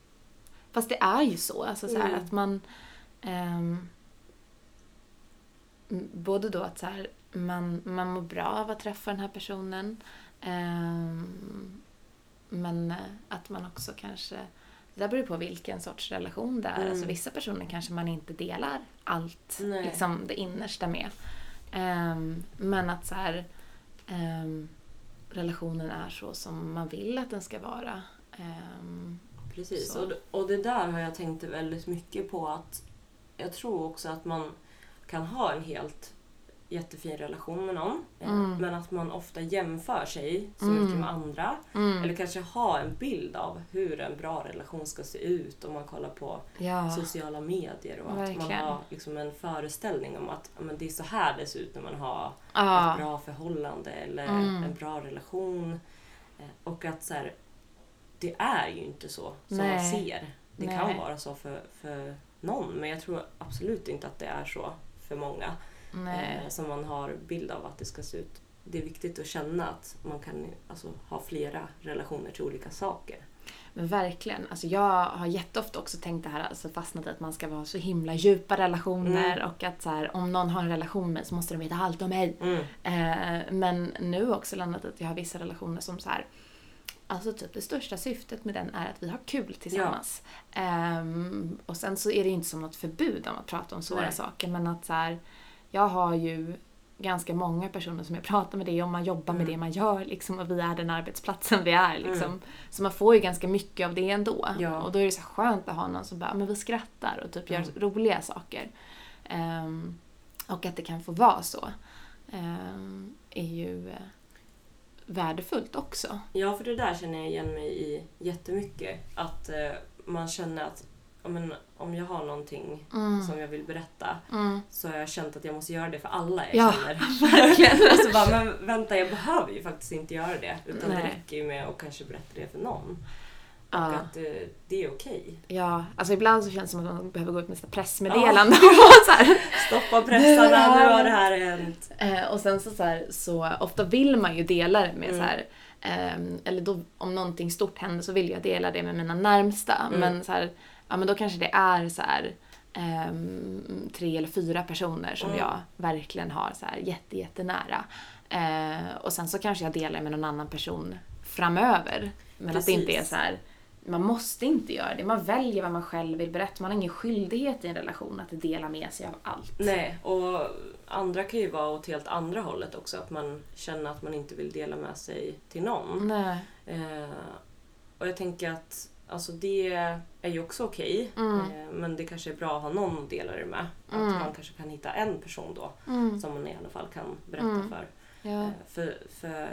fast det är ju så. Alltså, så här, Mm. att man... ehm, m- både då att så här, man, man mår bra av att träffa den här personen. ehm, men eh, att man också kanske... Det där beror på vilken sorts relation det är. Mm. Alltså, vissa personer kanske man inte delar allt, Nej. liksom det innersta med. Ehm, men att så här... ehm, relationen är så som man vill att den ska vara. Ehm, Precis. Så. Och, och det där har jag tänkt väldigt mycket på att jag tror också att man kan ha en helt jättefin relation med någon. eh, Mm. Men att man ofta jämför sig så Mm. mycket med andra. Mm. Eller kanske ha en bild av hur en bra relation ska se ut om man kollar på Ja. sociala medier. Och att man Verkligen. har liksom en föreställning om att men det är så här det ser ut när man har Ja. ett bra förhållande eller Mm. en bra relation. Eh, Och att så här, det är ju inte så som Nej. man ser. Det Nej. kan vara så för, för någon men jag tror absolut inte att det är så för många. Eh, som man har bild av att det ska se ut. Det är viktigt att känna att man kan alltså, ha flera relationer till olika saker. Men verkligen. Alltså jag har jätteofta också tänkt det här, alltså fastnat i att man ska vara så himla djupa relationer Mm. och att så här, om någon har en relation med mig så måste de veta allt om mig. Mm. Eh, men nu också landat att jag har vissa relationer som så här, Alltså typ det största syftet med den är att vi har kul tillsammans. Ehm, och sen så är det ju inte som något förbud om att prata om svåra Nej. saker men att så här, jag har ju ganska många personer som jag pratar med det om, man jobbar med Mm. det man gör liksom, och vi är den arbetsplatsen vi är. Liksom. Mm. Så man får ju ganska mycket av det ändå. Ja. Och då är det så skönt att ha någon som bara, men vi skrattar och typ gör Mm. roliga saker. Ehm, och att det kan få vara så ehm, är ju eh, värdefullt också. Ja, för det där känner jag igen mig i jättemycket. Att eh, man känner att men, om jag har någonting Mm. som jag vill berätta Mm. så har jag känt att jag måste göra det för alla jag Ja, känner. verkligen. och så bara, men vänta jag behöver ju faktiskt inte göra det. Utan det Nej. räcker ju med att kanske berätta det för någon. Ja. Och att eh, det är okej. Ja, alltså ibland så känns det som att man behöver gå ut med ett pressmeddelande. och så här. Stoppa pressarna, nu har det här hänt. Eh, och sen så, så, här, så ofta vill man ju dela det med Mm. så här, ehm, eller då, om någonting stort händer så vill jag dela det med mina närmsta. Mm. Men så här, ja men då kanske det är så här ehm, tre eller fyra personer som Mm. jag verkligen har så här jätte, jättenära. Eh, och sen så kanske jag delar med någon annan person framöver. Men att det inte är Precis. så här man måste inte göra det. Man väljer vad man själv vill berätta. Man har ingen skyldighet i en relation att dela med sig av allt. Nej, och andra kan ju vara åt helt andra hållet också. Att man känner att man inte vill dela med sig till någon. Nej. Eh, och jag tänker att alltså det är ju också okej. Mm. Eh, men det kanske är bra att ha någon att dela det med. Mm. Att man kanske kan hitta en person då Mm. som man i alla fall kan berätta Mm. för. Ja, Eh, för. För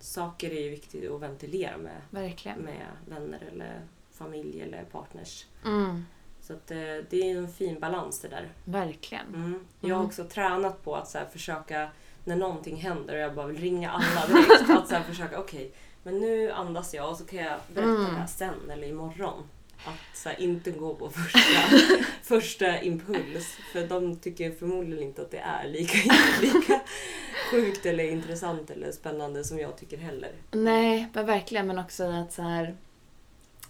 saker är ju viktigt att ventilera med, verkligen. med vänner eller familj eller partners. Mm. Så att, eh, det är en fin balans det där. Verkligen. Mm. Jag har Mm. också tränat på att så försöka, när någonting händer och jag bara vill ringa alla direkt, att så försöka, okej, men nu andas jag och så kan jag berätta Mm. det här sen eller imorgon. Att så här, inte gå på första, första impuls. För de tycker förmodligen inte att det är lika, lika sjukt eller intressant eller spännande som jag tycker heller. Nej, men verkligen. Men också att så här,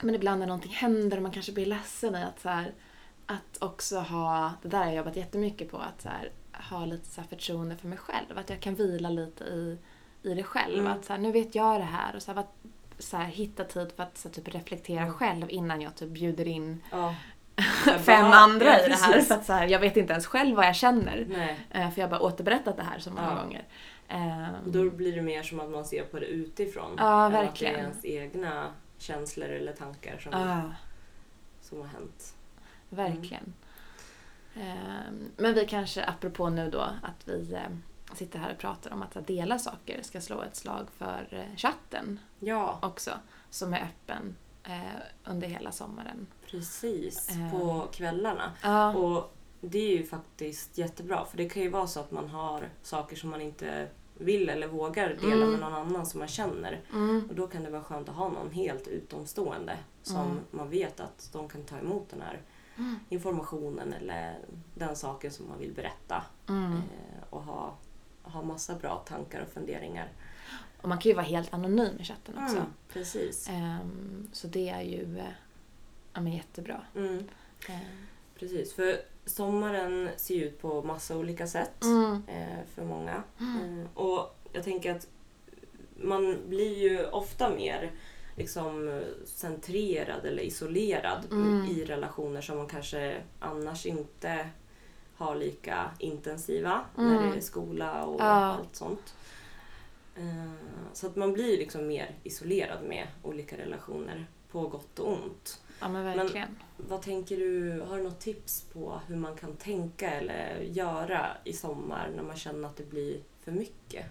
men ibland när någonting händer och man kanske blir ledsen i att så här, att också ha, det där har jag jobbat jättemycket på, att så här, ha lite så här förtroende för mig själv. Att jag kan vila lite i, i det själv. Mm. Att så här, nu vet jag det här och så här, vad- så här, hitta tid för att så typ reflektera Mm. själv innan jag typ bjuder in Ja. fem bara, andra ja, i det här. För att så jag vet inte ens själv vad jag känner. Nej. Eh, För jag har bara återberättat det här så många Ja. gånger. Ehm, Då blir det mer som att man ser på det utifrån. Ja, än verkligen. Att det är ens egna känslor eller tankar som, ja, som har hänt. verkligen. Ehm, Men vi kanske, apropå nu då, att vi eh, sitter här och pratar om att dela saker, ska slå ett slag för eh, chatten Ja, också. Som är öppen eh, under hela sommaren. precis. Eh. På kvällarna. Ja. Och det är ju faktiskt jättebra för det kan ju vara så att man har saker som man inte vill eller vågar dela Mm. med någon annan som man känner. Mm. Och då kan det vara skönt att ha någon helt utomstående som Mm. man vet att de kan ta emot den här Mm. informationen eller den saken som man vill berätta. Mm. Eh, och ha, ha massa bra tankar och funderingar. Och man kan ju vara helt anonym i chatten också. Mm, precis. Ehm, Så det är ju eh, ja, men jättebra. Mm, Ehm, precis. För sommaren ser ju ut på massa olika sätt Mm. eh, för många. Mm. Eh, och jag tänker att man blir ju ofta mer liksom centrerad eller isolerad Mm. i relationer som man kanske annars inte har lika intensiva när Mm. det är skola och Ja. allt sånt. Eh, Så att man blir liksom mer isolerad med olika relationer. på gott och ont. Ja men verkligen. Vad tänker du, har du något tips på hur man kan tänka eller göra i sommar när man känner att det blir för mycket?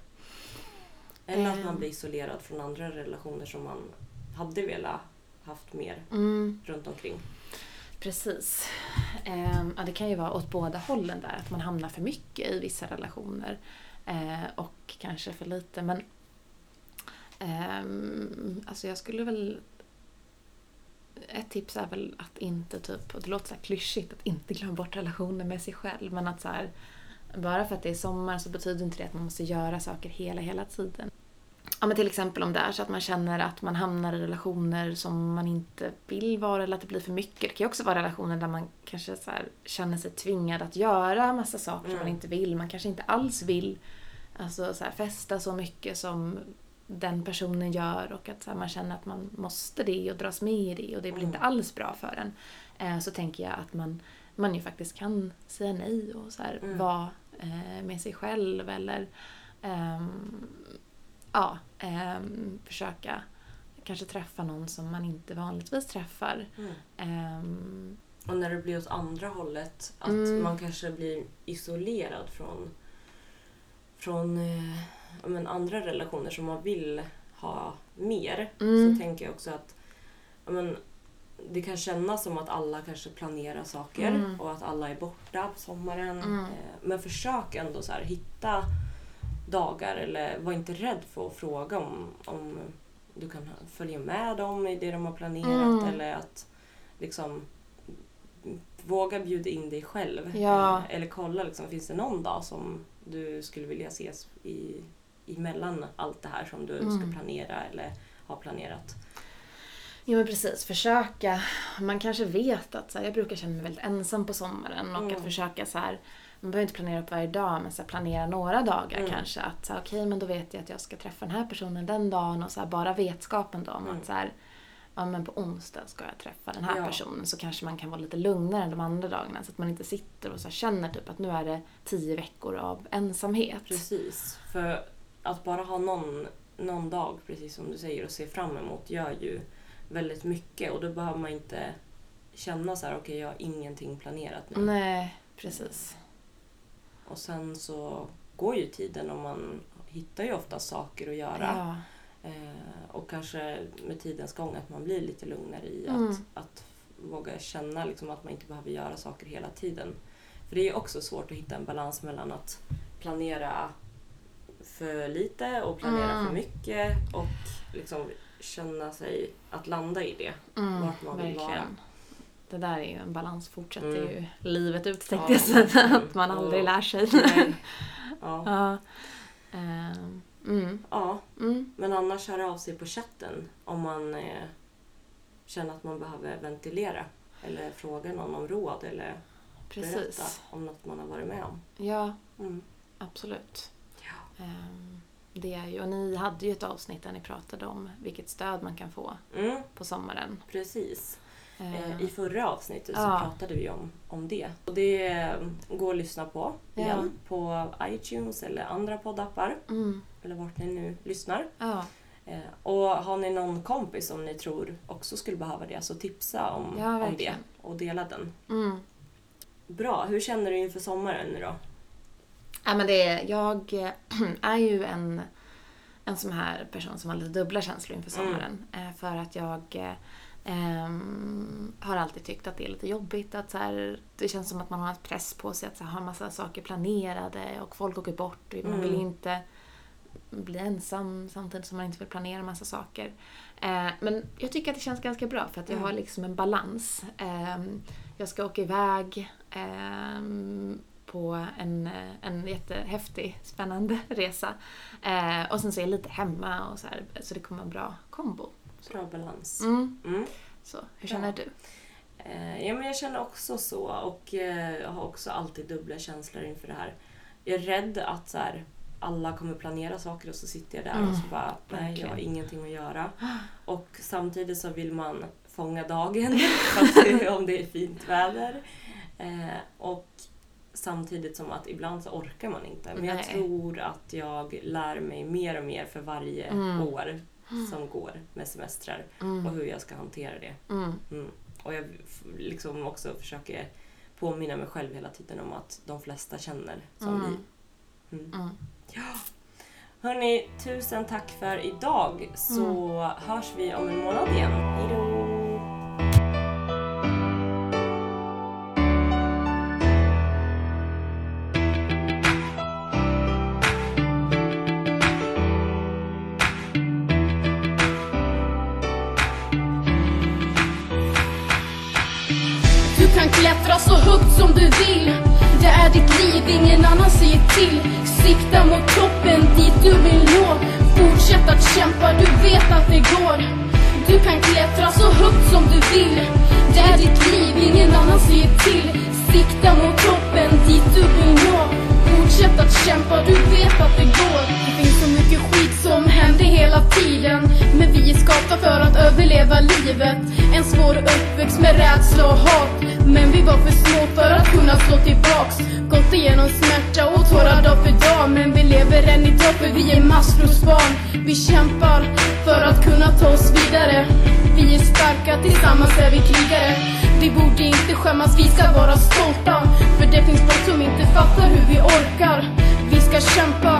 Eller att man Ehm. blir isolerad från andra relationer som man hade velat haft mer Mm, runt omkring precis. Ehm, ja, det kan ju vara åt båda hållen där, att man hamnar för mycket i vissa relationer. Eh, och kanske för lite. Men ehm, alltså jag skulle väl... Ett tips är väl att inte typ, och det låter så här klyschigt, att inte glömma bort relationer med sig själv. Men att så här, bara för att det är sommar så betyder inte det att man måste göra saker hela, hela tiden. Ja, men till exempel om det är så att man känner att man hamnar i relationer som man inte vill vara eller att det blir för mycket. Det kan ju också vara relationer där man kanske så känner sig tvingad att göra massa saker som Mm. man inte vill. Man kanske inte alls vill alltså, så här, festa så mycket som den personen gör och att så här, man känner att man måste det och dras med i det och det blir Mm. inte alls bra för en. Eh, så tänker jag att man, man ju faktiskt kan säga nej och så här, Mm. vara eh, med sig själv eller ehm, ja, ehm, försöka kanske träffa någon som man inte vanligtvis träffar. Ehm, Och när det blir åt andra hållet, att Mm. man kanske blir isolerad från, från eh, men andra relationer som man vill ha mer. Mm. Så tänker jag också att men, det kan kännas som att alla kanske planerar saker Mm. och att alla är borta på sommaren. Mm. Eh, Men försök ändå så här, hitta dagar eller var inte rädd för att fråga om, om du kan följa med dem i det de har planerat Mm. eller att liksom våga bjuda in dig själv. Ja. Eh, Eller kolla, liksom, finns det någon dag som du skulle vilja ses i, emellan allt det här som du Mm. ska planera eller har planerat. Jo men precis, försöka. Man kanske vet att så här, jag brukar känna mig väldigt ensam på sommaren och Mm. att försöka så här, man behöver inte planera upp varje dag men så här, planera några dagar Mm. kanske. Att så här, okej men då vet jag att jag ska träffa den här personen den dagen och så här, bara vetskapen då om Mm. att så här, ja men på onsdag ska jag träffa den här Ja. personen så kanske man kan vara lite lugnare än de andra dagarna så att man inte sitter och så känner typ att nu är det tio veckor av ensamhet. Precis. För att bara ha någon, någon dag, precis som du säger, och se fram emot gör ju väldigt mycket. Och då behöver man inte känna så här, okej jag har ingenting planerat nu. Nej, precis. Och sen så går ju tiden och man hittar ju ofta saker att göra. Ja. Eh, och kanske med tidens gång att man blir lite lugnare i Mm. att, att våga känna liksom att man inte behöver göra saker hela tiden. För det är också svårt att hitta en balans mellan att planera för lite och planera Mm. för mycket och liksom känna sig att landa i det. Mm, vart man vill vara. Det där är ju en balans, fortsätter Mm. ju livet ut tänkte jag säga. Att man aldrig lär sig. Ja. ja. Ehm, mm. ja, Mm. men annars hör av sig på chatten om man eh, känner att man behöver ventilera eller fråga någon om råd eller berätta Precis. om något man har varit med om. Ja, Mm. absolut. Ja. Ehm, det är ju, och ni hade ju ett avsnitt där ni pratade om vilket stöd man kan få Mm, på sommaren. precis. Eh, Ehm, I förra avsnittet så Ja. pratade vi om, om det. Och det eh, går att lyssna på igen Ja. på iTunes eller andra poddappar. mm. Eller vart ni nu lyssnar. Ja, Eh, och har ni någon kompis som ni tror också skulle behöva det så tipsa om, om det och dela den. mm. Bra, hur känner du inför sommaren nu då? Ja, men det är, jag eh, är ju en, en sån här person som har lite dubbla känslor inför Mm. sommaren. Eh, För att jag ehm, har alltid tyckt att det är lite jobbigt. att så här, Det känns som att man har en press på sig att så här, ha massa saker planerade och folk åker bort. Och man Mm. vill inte bli ensam samtidigt som man inte vill planera massa saker. Eh, men jag tycker att det känns ganska bra för att jag Mm. har liksom en balans. Ehm, jag ska åka iväg ehm, på en, en jättehäftig, spännande resa. Eh, och sen så är jag lite hemma och så här, så det kommer en bra kombo. Bra balans. Mm. Mm. Så, hur känner Ja. du? Eh, ja, men jag känner också så och eh, jag har också alltid dubbla känslor inför det här. Jag är rädd att så här, alla kommer planera saker och så sitter jag där Mm, och så bara, nej jag har ingenting att göra. Och samtidigt så vill man fånga dagen för att se om det är fint väder. Eh, och samtidigt som att ibland så orkar man inte. Men jag Nej. tror att jag lär mig mer och mer för varje Mm. år. Som går med semestrar Mm. och hur jag ska hantera det. Mm. Mm. Och jag liksom också försöker påminna mig själv hela tiden om att de flesta känner som Mm. vi. Mm. Mm. Hörni, tusen tack för idag så Mm. hörs vi om en månad igen. Hejdå! Till. Sikta mot toppen, dit du vill nå. Fortsätt att kämpa, du vet att det går. Du kan klättra så högt som du vill. Det är ditt liv, ingen annan säger till. Sikta mot toppen, dit du vill nå. Fortsätt att kämpa, du vet att det går. Det finns så mycket skit som händer hela tiden. Men vi är skapta för att överleva livet. En svår uppväxt med rädsla och hat. Men vi var för små för att kunna slå tillbaks. Gått igenom smärta och tårar dag för dag. Men vi lever än idag för vi är maskrosbarn. Vi kämpar för att kunna ta oss vidare. Vi är starka, tillsammans är vi krigare. Vi borde inte skämmas, vi ska vara stolta. För det finns folk som inte fattar hur vi orkar. Vi ska kämpa,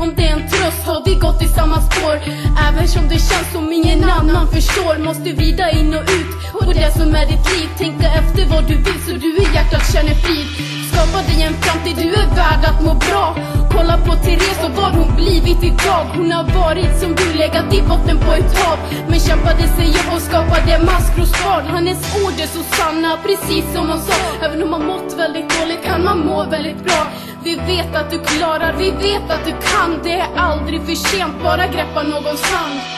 om det är en tröst har vi gått i samma spår. Även som det känns som ingen annan förstår Måste vrida in och ut. På det som är ditt liv Tänk dig efter vad du vill så du i hjärtat känner frid. Skapa dig en framtid, du är värd att må bra. Kolla på Therese och vad hon blivit idag. Hon har varit som du, legat i botten på ett hav. Men kämpade sig upp och skapade maskrosbarn Hennes ord är så sanna, precis som hon sa. Även om man mått väldigt dåligt kan man må väldigt bra. Vi vet att du klarar, vi vet att du kan. Det är aldrig för sent, bara greppa någons hand.